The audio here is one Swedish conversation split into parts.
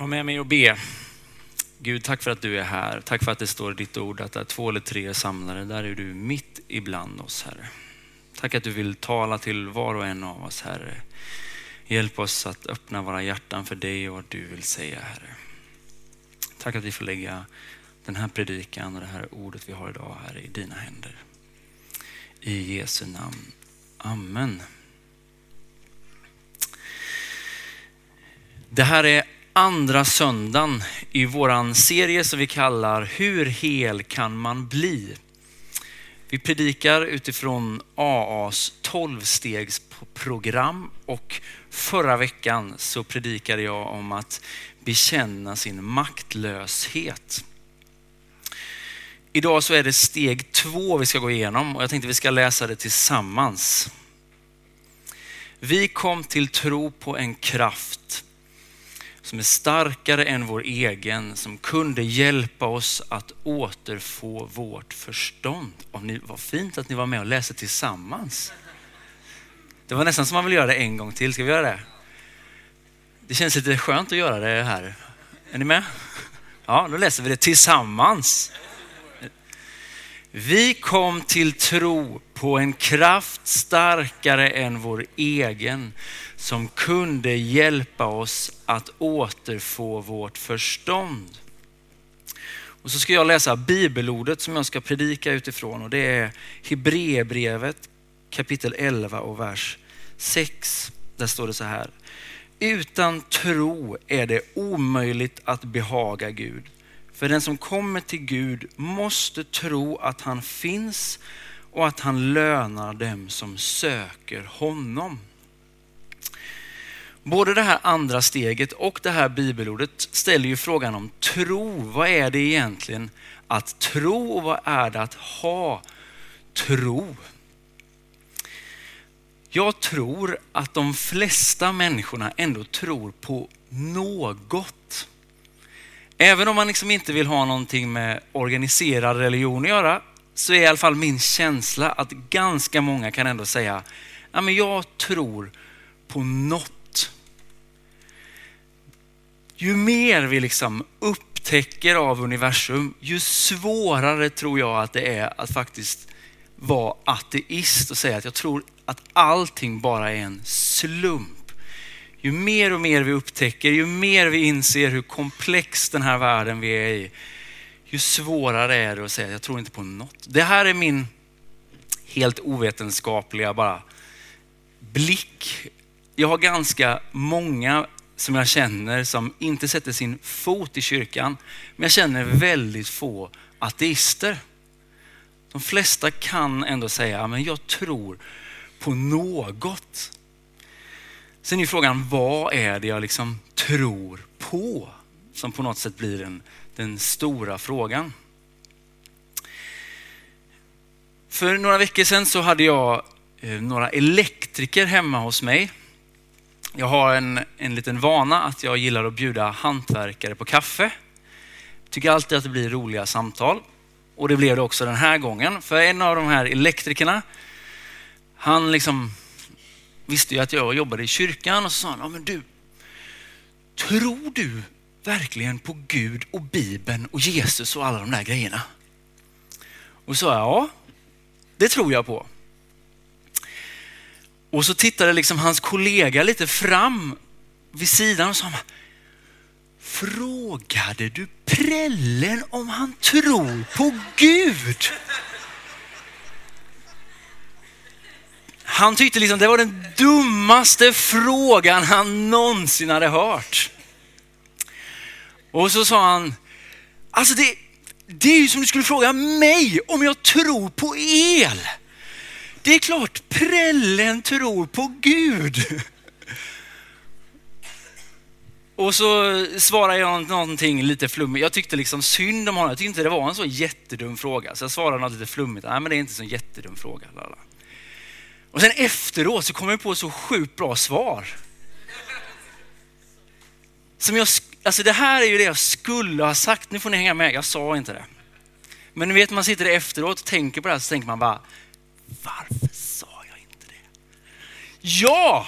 Var med mig och be. Gud, tack för att du är här. Tack för att det står i ditt ord att där två eller tre är samlade, där är du mitt ibland oss, Herre. Tack att du vill tala till var och en av oss, Herre. Hjälp oss att öppna våra hjärtan för dig och vad du vill säga, Herre. Tack att vi får lägga den här predikan och det här ordet vi har idag, Herre, i dina händer. I Jesu namn. Amen. Det här är andra söndagen i våran serie som vi kallar Hur hel kan man bli? Vi predikar utifrån AAs 12-stegsprogram och förra veckan så predikade jag om att bekänna sin maktlöshet. Idag så är det steg två vi ska gå igenom och jag tänkte vi ska läsa det tillsammans. Vi kom till tro på en kraft som är starkare än vår egen, som kunde hjälpa oss att återfå vårt förstånd. Och ni, vad fint att ni var med och läste tillsammans. Det var nästan som man vill göra det en gång till. Ska vi göra det? Det känns lite skönt att göra det här. Är ni med? Ja, då läser vi det tillsammans. Vi kom till tro på en kraft starkare än vår egen som kunde hjälpa oss att återfå vårt förstånd. Och så ska jag läsa bibelordet som jag ska predika utifrån och det är Hebreerbrevet kapitel 11 och vers 6. Där står det så här. Utan tro är det omöjligt att behaga Gud. För den som kommer till Gud måste tro att han finns och att han lönar dem som söker honom. Både det här andra steget och det här bibelordet ställer ju frågan om tro. Vad är det egentligen att tro och vad är det att ha tro? Jag tror att de flesta människorna ändå tror på något. Även om man liksom inte vill ha någonting med organiserad religion att göra så är i alla fall min känsla att ganska många kan ändå säga, ja men jag tror på något. Ju mer vi liksom upptäcker av universum, ju svårare tror jag att det är att faktiskt vara ateist och säga att jag tror att allting bara är en slump ju mer och mer vi upptäcker, ju mer vi inser hur komplex den här världen vi är i, ju svårare är det att säga jag tror inte på något. Det här är min helt ovetenskapliga bara blick. Jag har ganska många som jag känner som inte sätter sin fot i kyrkan, men jag känner väldigt få ateister. De flesta kan ändå säga, men jag tror på något. Sen är frågan, vad är det jag liksom tror på? Som på något sätt blir den, den stora frågan. För några veckor sedan så hade jag eh, några elektriker hemma hos mig. Jag har en, en liten vana att jag gillar att bjuda hantverkare på kaffe. Tycker alltid att det blir roliga samtal. Och det blev det också den här gången. För en av de här elektrikerna, han liksom visste ju att jag jobbade i kyrkan och så sa han, ja, men du, tror du verkligen på Gud och Bibeln och Jesus och alla de där grejerna? Och så sa jag, ja, det tror jag på. Och så tittade liksom hans kollega lite fram vid sidan och sa, frågade du prällen om han tror på Gud? Han tyckte liksom det var den dummaste frågan han någonsin hade hört. Och så sa han, alltså det, det är ju som du skulle fråga mig om jag tror på el. Det är klart prällen tror på Gud. Och så svarade jag någonting lite flummigt. Jag tyckte liksom synd om honom. Jag tyckte inte det var en så jättedum fråga. Så jag svarade något lite flummigt. Nej men det är inte en så jättedum fråga. Lala. Och sen efteråt så kom jag på så sjukt bra svar. Som jag, alltså det här är ju det jag skulle ha sagt. Nu får ni hänga med, jag sa inte det. Men ni vet man sitter efteråt och tänker på det här så tänker man bara, varför sa jag inte det? Ja!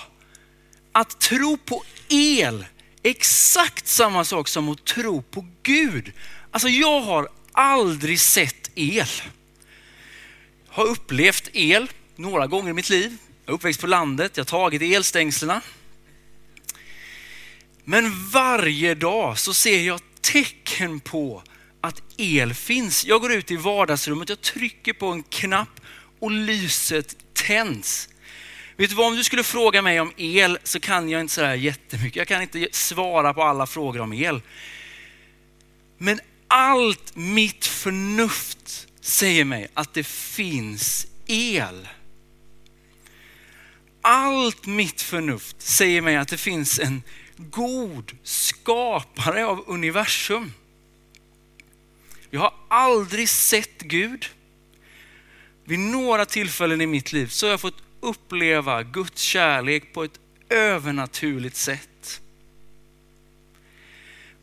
Att tro på el exakt samma sak som att tro på Gud. Alltså jag har aldrig sett el. Har upplevt el några gånger i mitt liv. Jag är uppväxt på landet, jag har tagit elstängslen. Men varje dag så ser jag tecken på att el finns. Jag går ut i vardagsrummet, jag trycker på en knapp och lyset tänds. Vet du vad, om du skulle fråga mig om el så kan jag inte sådär jättemycket. Jag kan inte svara på alla frågor om el. Men allt mitt förnuft säger mig att det finns el. Allt mitt förnuft säger mig att det finns en god skapare av universum. Jag har aldrig sett Gud. Vid några tillfällen i mitt liv så har jag fått uppleva Guds kärlek på ett övernaturligt sätt.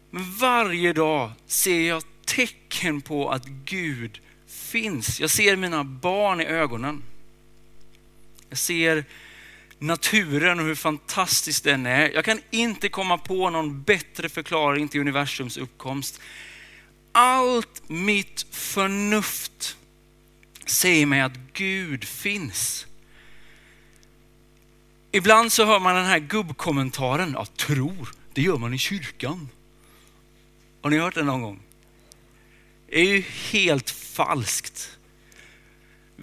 Men varje dag ser jag tecken på att Gud finns. Jag ser mina barn i ögonen. Jag ser naturen och hur fantastisk den är. Jag kan inte komma på någon bättre förklaring till universums uppkomst. Allt mitt förnuft säger mig att Gud finns. Ibland så hör man den här gubbkommentaren, ja tror, det gör man i kyrkan. Har ni hört det någon gång? Det är ju helt falskt.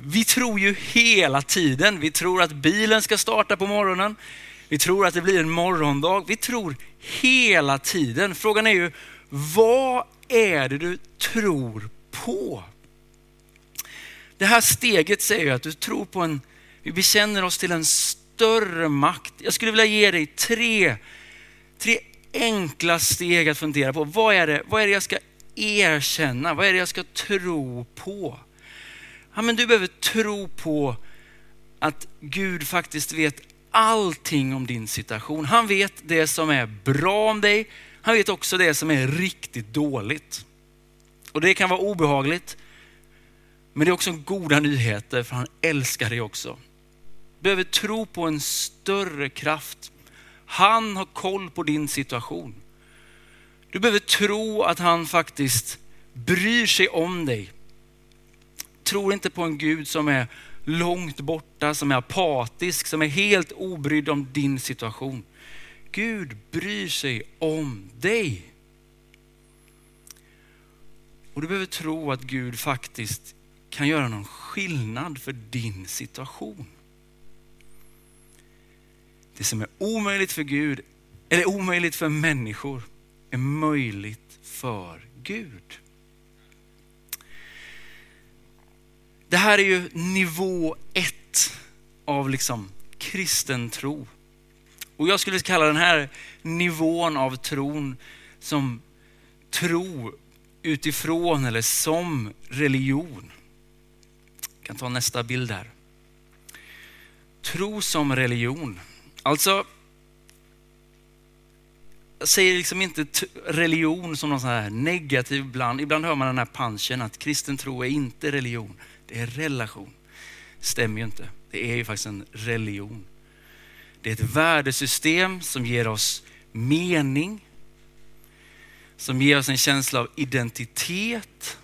Vi tror ju hela tiden. Vi tror att bilen ska starta på morgonen. Vi tror att det blir en morgondag. Vi tror hela tiden. Frågan är ju, vad är det du tror på? Det här steget säger att du tror på en, vi bekänner oss till en större makt. Jag skulle vilja ge dig tre, tre enkla steg att fundera på. Vad är, det, vad är det jag ska erkänna? Vad är det jag ska tro på? Ja, men du behöver tro på att Gud faktiskt vet allting om din situation. Han vet det som är bra om dig. Han vet också det som är riktigt dåligt. Och det kan vara obehagligt. Men det är också goda nyheter för han älskar dig också. Du behöver tro på en större kraft. Han har koll på din situation. Du behöver tro att han faktiskt bryr sig om dig tror inte på en Gud som är långt borta, som är apatisk, som är helt obrydd om din situation. Gud bryr sig om dig. Och du behöver tro att Gud faktiskt kan göra någon skillnad för din situation. Det som är omöjligt för Gud, eller omöjligt för människor, är möjligt för Gud. Det här är ju nivå ett av liksom kristen tro. Och jag skulle kalla den här nivån av tron som tro utifrån eller som religion. Jag kan ta nästa bild här. Tro som religion. Alltså, jag säger liksom inte religion som någon sån här negativ ibland. Ibland hör man den här punchen att kristen tro är inte religion, det är relation. Det stämmer ju inte. Det är ju faktiskt en religion. Det är ett värdesystem som ger oss mening, som ger oss en känsla av identitet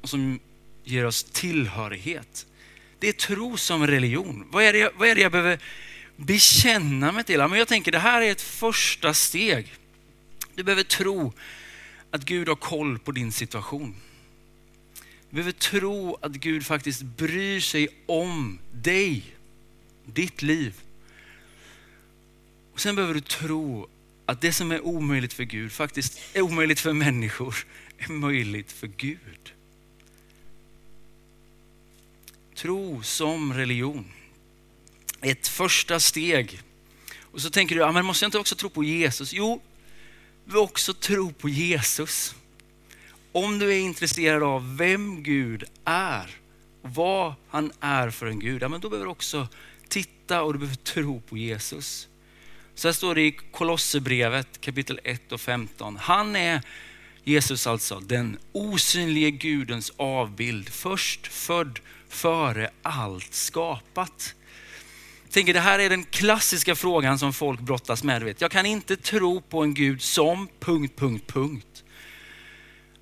och som ger oss tillhörighet. Det är tro som religion. Vad är det, vad är det jag behöver bekänna mig till? Men jag tänker det här är ett första steg. Du behöver tro att Gud har koll på din situation. Du behöver tro att Gud faktiskt bryr sig om dig, ditt liv. Och Sen behöver du tro att det som är omöjligt för Gud faktiskt är omöjligt för människor, är möjligt för Gud. Tro som religion. Ett första steg. Och så tänker du, ja, men måste jag inte också tro på Jesus? Jo, vi också tro på Jesus. Om du är intresserad av vem Gud är vad han är för en Gud, ja, men då behöver du också titta och du behöver tro på Jesus. Så här står det i Kolosserbrevet kapitel 1 och 15. Han är Jesus alltså, den osynlige Gudens avbild, först född före allt skapat. Jag tänker det här är den klassiska frågan som folk brottas med. Vet. Jag kan inte tro på en Gud som... punkt, punkt, punkt.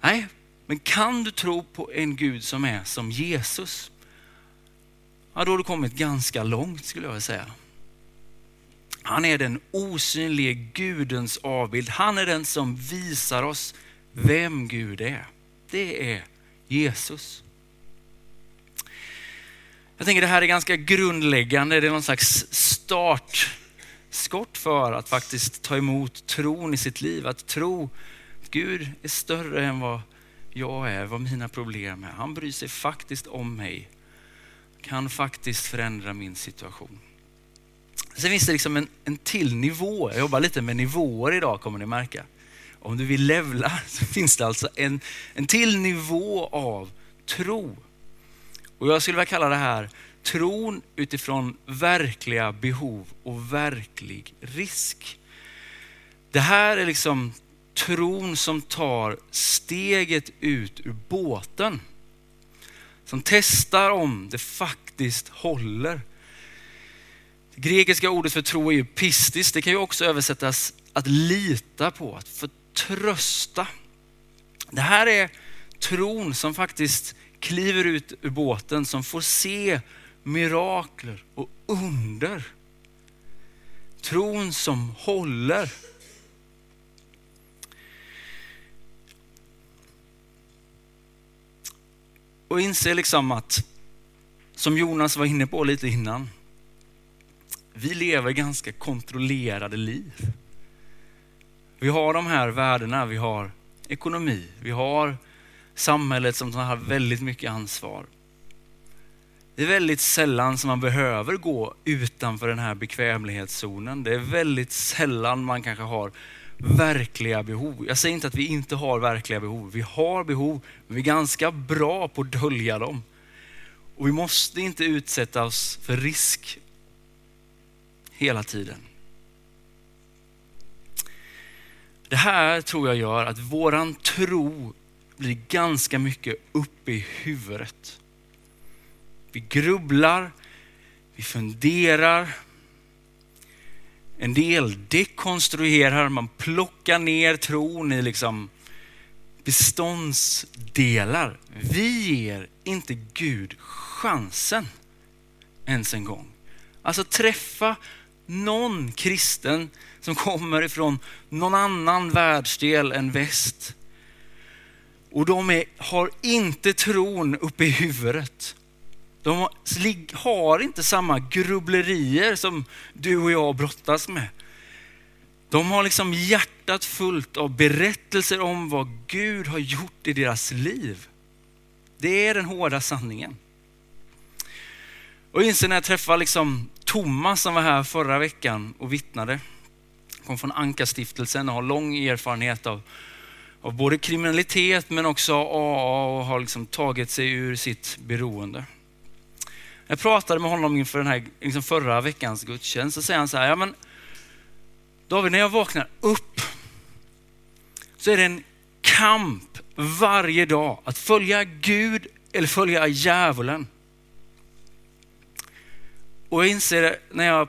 Nej, men kan du tro på en Gud som är som Jesus? Ja, då har du kommit ganska långt skulle jag vilja säga. Han är den osynlige Gudens avbild. Han är den som visar oss vem Gud är. Det är Jesus. Jag tänker det här är ganska grundläggande. Det är någon slags startskott för att faktiskt ta emot tron i sitt liv. Att tro att Gud är större än vad jag är, vad mina problem är. Han bryr sig faktiskt om mig. Kan faktiskt förändra min situation. Sen finns det liksom en, en till nivå. Jag jobbar lite med nivåer idag kommer ni märka. Om du vill levla så finns det alltså en, en till nivå av tro. Och jag skulle vilja kalla det här tron utifrån verkliga behov och verklig risk. Det här är liksom tron som tar steget ut ur båten. Som testar om det faktiskt håller. Det grekiska ordet för tro är ju pistis. Det kan ju också översättas att lita på, att förtrösta. Det här är tron som faktiskt kliver ut ur båten, som får se mirakler och under. Tron som håller. Och inse liksom att, som Jonas var inne på lite innan, vi lever ganska kontrollerade liv. Vi har de här värdena, vi har ekonomi, vi har samhället som har väldigt mycket ansvar. Det är väldigt sällan som man behöver gå utanför den här bekvämlighetszonen. Det är väldigt sällan man kanske har verkliga behov. Jag säger inte att vi inte har verkliga behov. Vi har behov, men vi är ganska bra på att dölja dem. Och vi måste inte utsätta oss för risk hela tiden. Det här tror jag gör att våran tro blir ganska mycket uppe i huvudet. Vi grubblar, vi funderar, en del dekonstruerar, man plockar ner tron i liksom beståndsdelar. Vi ger inte Gud chansen ens en gång. Alltså träffa någon kristen som kommer ifrån någon annan världsdel än väst. Och de är, har inte tron uppe i huvudet. De har inte samma grubblerier som du och jag brottas med. De har liksom hjärtat fullt av berättelser om vad Gud har gjort i deras liv. Det är den hårda sanningen. Och inser när jag träffar liksom Thomas som var här förra veckan och vittnade. Kom från Anka-stiftelsen och har lång erfarenhet av, av både kriminalitet men också AA och har liksom tagit sig ur sitt beroende. Jag pratade med honom inför den här liksom förra veckans gudstjänst så säger han så här, ja men David när jag vaknar upp så är det en kamp varje dag att följa Gud eller följa djävulen. Och jag inser när jag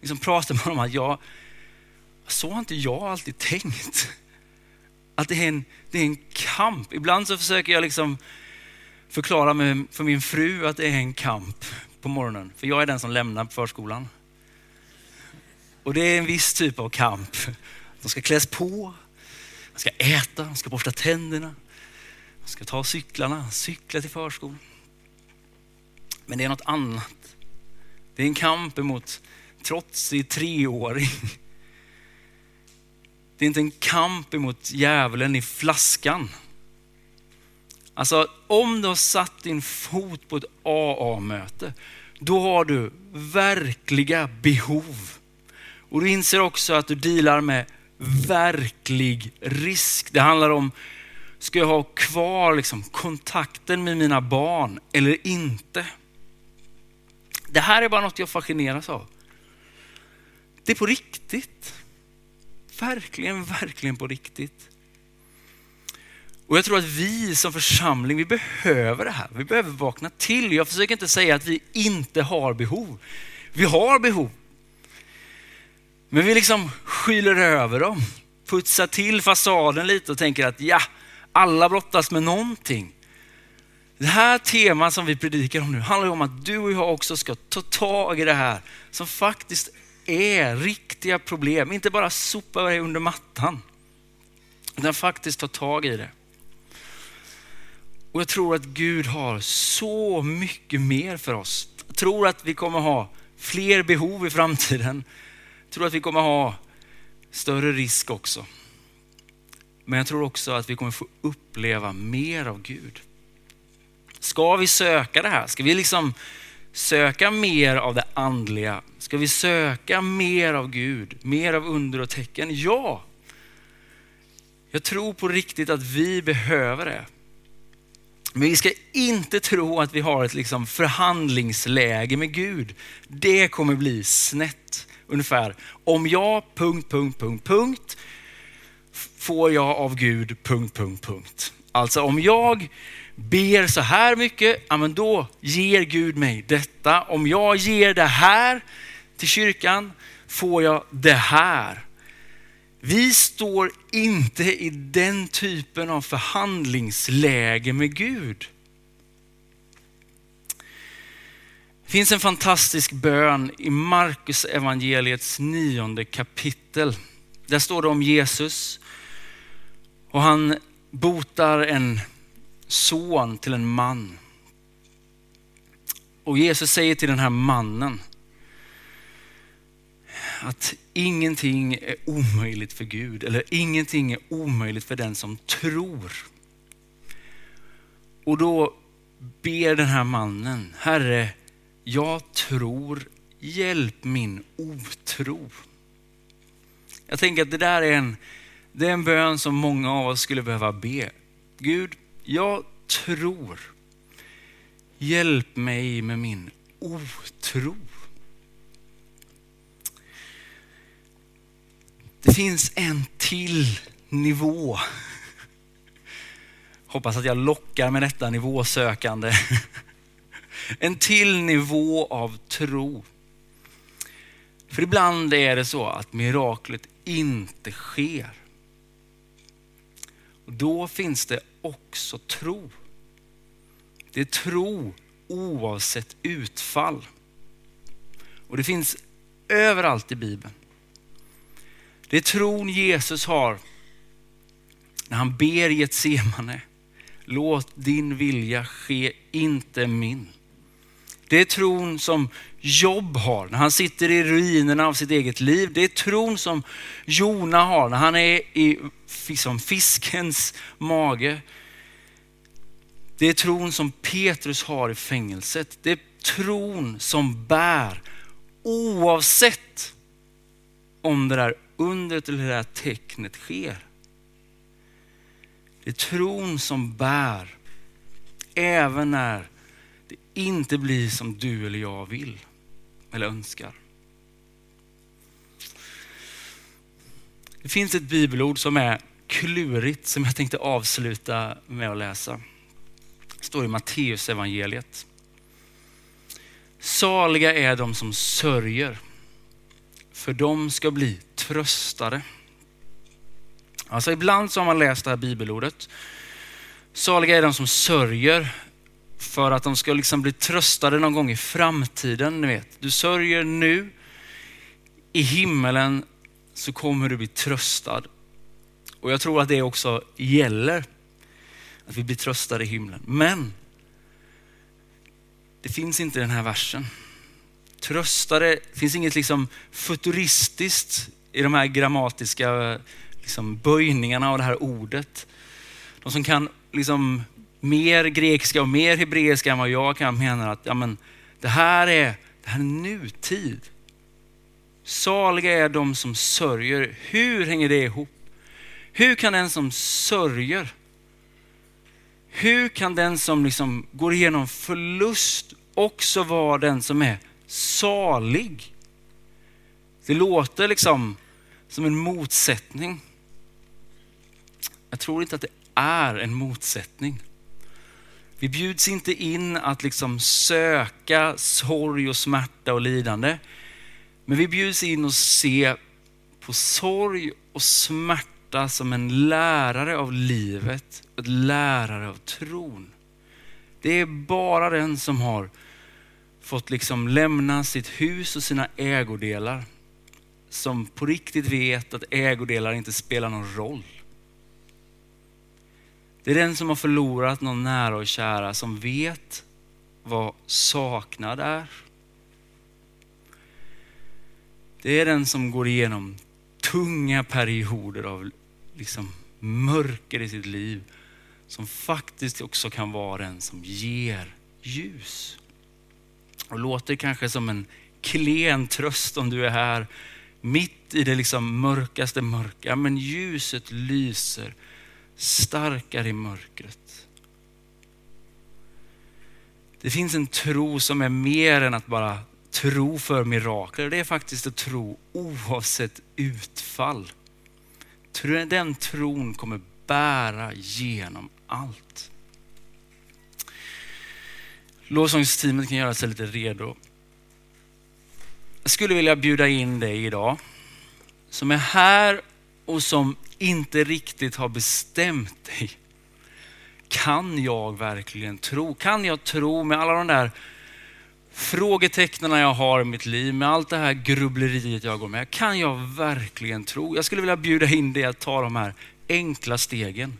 liksom pratar med honom att jag, så har inte jag alltid tänkt. Att det är, en, det är en kamp. Ibland så försöker jag liksom förklara för min fru att det är en kamp på morgonen. För jag är den som lämnar förskolan. Och det är en viss typ av kamp. De ska kläs på, de ska äta, de ska borsta tänderna, de ska ta cyklarna, cykla till förskolan. Men det är något annat. Det är en kamp emot trotsig treåring. Det är inte en kamp emot djävulen i flaskan. Alltså om du har satt din fot på ett AA-möte, då har du verkliga behov. Och du inser också att du dealar med verklig risk. Det handlar om, ska jag ha kvar liksom kontakten med mina barn eller inte? Det här är bara något jag fascineras av. Det är på riktigt. Verkligen, verkligen på riktigt. Och jag tror att vi som församling, vi behöver det här. Vi behöver vakna till. Jag försöker inte säga att vi inte har behov. Vi har behov. Men vi liksom skyler över dem, putsar till fasaden lite och tänker att ja, alla brottas med någonting. Det här temat som vi predikar om nu handlar om att du och jag också ska ta tag i det här som faktiskt är riktiga problem. Inte bara sopa det under mattan. Utan faktiskt ta tag i det. Och jag tror att Gud har så mycket mer för oss. Jag tror att vi kommer ha fler behov i framtiden. Jag tror att vi kommer ha större risk också. Men jag tror också att vi kommer få uppleva mer av Gud. Ska vi söka det här? Ska vi liksom söka mer av det andliga? Ska vi söka mer av Gud? Mer av under och tecken? Ja! Jag tror på riktigt att vi behöver det. Men vi ska inte tro att vi har ett liksom förhandlingsläge med Gud. Det kommer bli snett. Ungefär, om jag punkt, punkt, punkt, punkt får jag av Gud punkt, punkt, punkt. Alltså om jag ber så här mycket, ja men då ger Gud mig detta. Om jag ger det här till kyrkan får jag det här. Vi står inte i den typen av förhandlingsläge med Gud. Det finns en fantastisk bön i Markus evangeliets nionde kapitel. Där står det om Jesus och han botar en son till en man. Och Jesus säger till den här mannen att ingenting är omöjligt för Gud eller ingenting är omöjligt för den som tror. Och då ber den här mannen, Herre, jag tror, hjälp min otro. Jag tänker att det där är en, det är en bön som många av oss skulle behöva be. Gud, jag tror. Hjälp mig med min otro. Det finns en till nivå. Hoppas att jag lockar med detta nivåsökande. En till nivå av tro. För ibland är det så att miraklet inte sker. Och då finns det också tro. Det är tro oavsett utfall. Och det finns överallt i Bibeln. Det är tron Jesus har när han ber Getsemane. Låt din vilja ske, inte min. Det är tron som Jobb har när han sitter i ruinerna av sitt eget liv. Det är tron som Jona har när han är i som fiskens mage. Det är tron som Petrus har i fängelset. Det är tron som bär oavsett om det där undret eller det där tecknet sker. Det är tron som bär även när det inte blir som du eller jag vill eller önskar. Det finns ett bibelord som är klurigt som jag tänkte avsluta med att läsa. Det står i Matteus evangeliet. Saliga är de som sörjer, för de ska bli tröstade. Alltså ibland så har man läst det här bibelordet. Saliga är de som sörjer för att de ska liksom bli tröstade någon gång i framtiden. Ni vet, du sörjer nu, i himmelen så kommer du bli tröstad. Och jag tror att det också gäller, att vi blir tröstade i himlen. Men det finns inte i den här versen. Tröstade, det finns inget liksom futuristiskt i de här grammatiska liksom böjningarna av det här ordet. De som kan liksom mer grekiska och mer hebreiska än vad jag kan menar att ja, men, det, här är, det här är nutid. Saliga är de som sörjer. Hur hänger det ihop? Hur kan den som sörjer, hur kan den som liksom går igenom förlust också vara den som är salig? Det låter liksom som en motsättning. Jag tror inte att det är en motsättning. Vi bjuds inte in att liksom söka sorg och smärta och lidande. Men vi bjuds in att se på sorg och smärta som en lärare av livet, en lärare av tron. Det är bara den som har fått liksom lämna sitt hus och sina ägodelar som på riktigt vet att ägodelar inte spelar någon roll. Det är den som har förlorat någon nära och kära som vet vad saknad är. Det är den som går igenom tunga perioder av liksom mörker i sitt liv som faktiskt också kan vara den som ger ljus. Och låter kanske som en klen tröst om du är här mitt i det liksom mörkaste mörka. Men ljuset lyser starkare i mörkret. Det finns en tro som är mer än att bara tro för mirakler. Det är faktiskt att tro oavsett utfall. Den tron kommer bära genom allt. Lovsångsteamet kan göra sig lite redo. Jag skulle vilja bjuda in dig idag som är här och som inte riktigt har bestämt dig. Kan jag verkligen tro? Kan jag tro med alla de där frågetecknen jag har i mitt liv, med allt det här grubbleriet jag går med. Kan jag verkligen tro? Jag skulle vilja bjuda in dig att ta de här enkla stegen.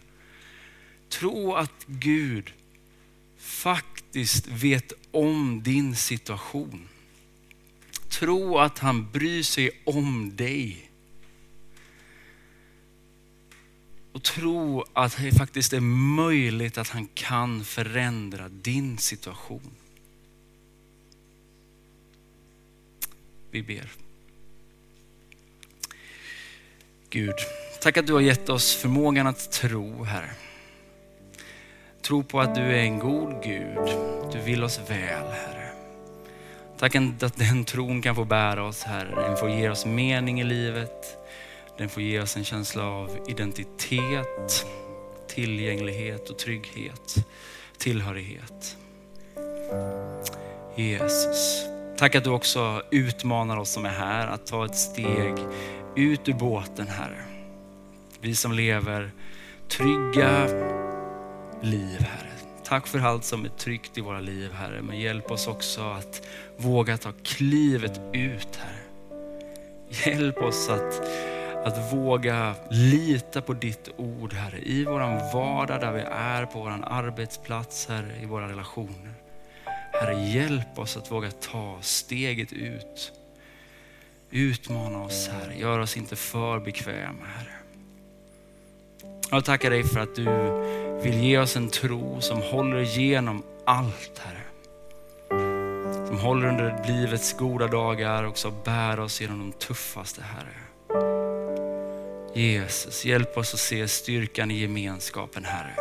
Tro att Gud faktiskt vet om din situation. Tro att han bryr sig om dig. Och tro att det faktiskt är möjligt att han kan förändra din situation. Vi ber. Gud, tack att du har gett oss förmågan att tro, Herre. Tro på att du är en god Gud. Du vill oss väl, Herre. Tack att den tron kan få bära oss, Herre. Den får ge oss mening i livet. Den får ge oss en känsla av identitet, tillgänglighet och trygghet, tillhörighet. Jesus, tack att du också utmanar oss som är här att ta ett steg ut ur båten, Herre. Vi som lever trygga liv, Herre. Tack för allt som är tryggt i våra liv, Herre. Men hjälp oss också att våga ta klivet ut, Herre. Hjälp oss att att våga lita på ditt ord, Herre, i vår vardag där vi är, på vår arbetsplats, Herre, i våra relationer. Herre, hjälp oss att våga ta steget ut. Utmana oss, Herre. Gör oss inte för bekväma, Herre. Jag tackar dig för att du vill ge oss en tro som håller igenom allt, Herre. Som håller under livets goda dagar och som bär oss genom de tuffaste, Herre. Jesus, hjälp oss att se styrkan i gemenskapen, Herre.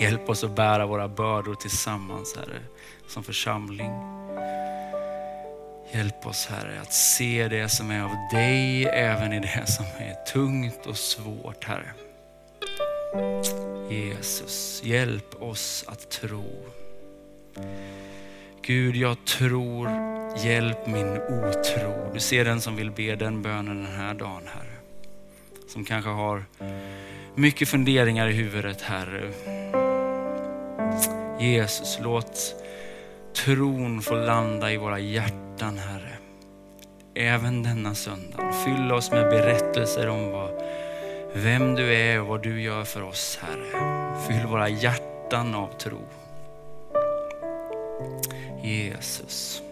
Hjälp oss att bära våra bördor tillsammans, Herre, som församling. Hjälp oss, Herre, att se det som är av dig, även i det som är tungt och svårt, Herre. Jesus, hjälp oss att tro. Gud, jag tror, hjälp min otro. Du ser den som vill be den bönen den här dagen, Herre som kanske har mycket funderingar i huvudet, Herre. Jesus, låt tron få landa i våra hjärtan, Herre. Även denna söndag. Fyll oss med berättelser om vad, vem du är och vad du gör för oss, Herre. Fyll våra hjärtan av tro. Jesus.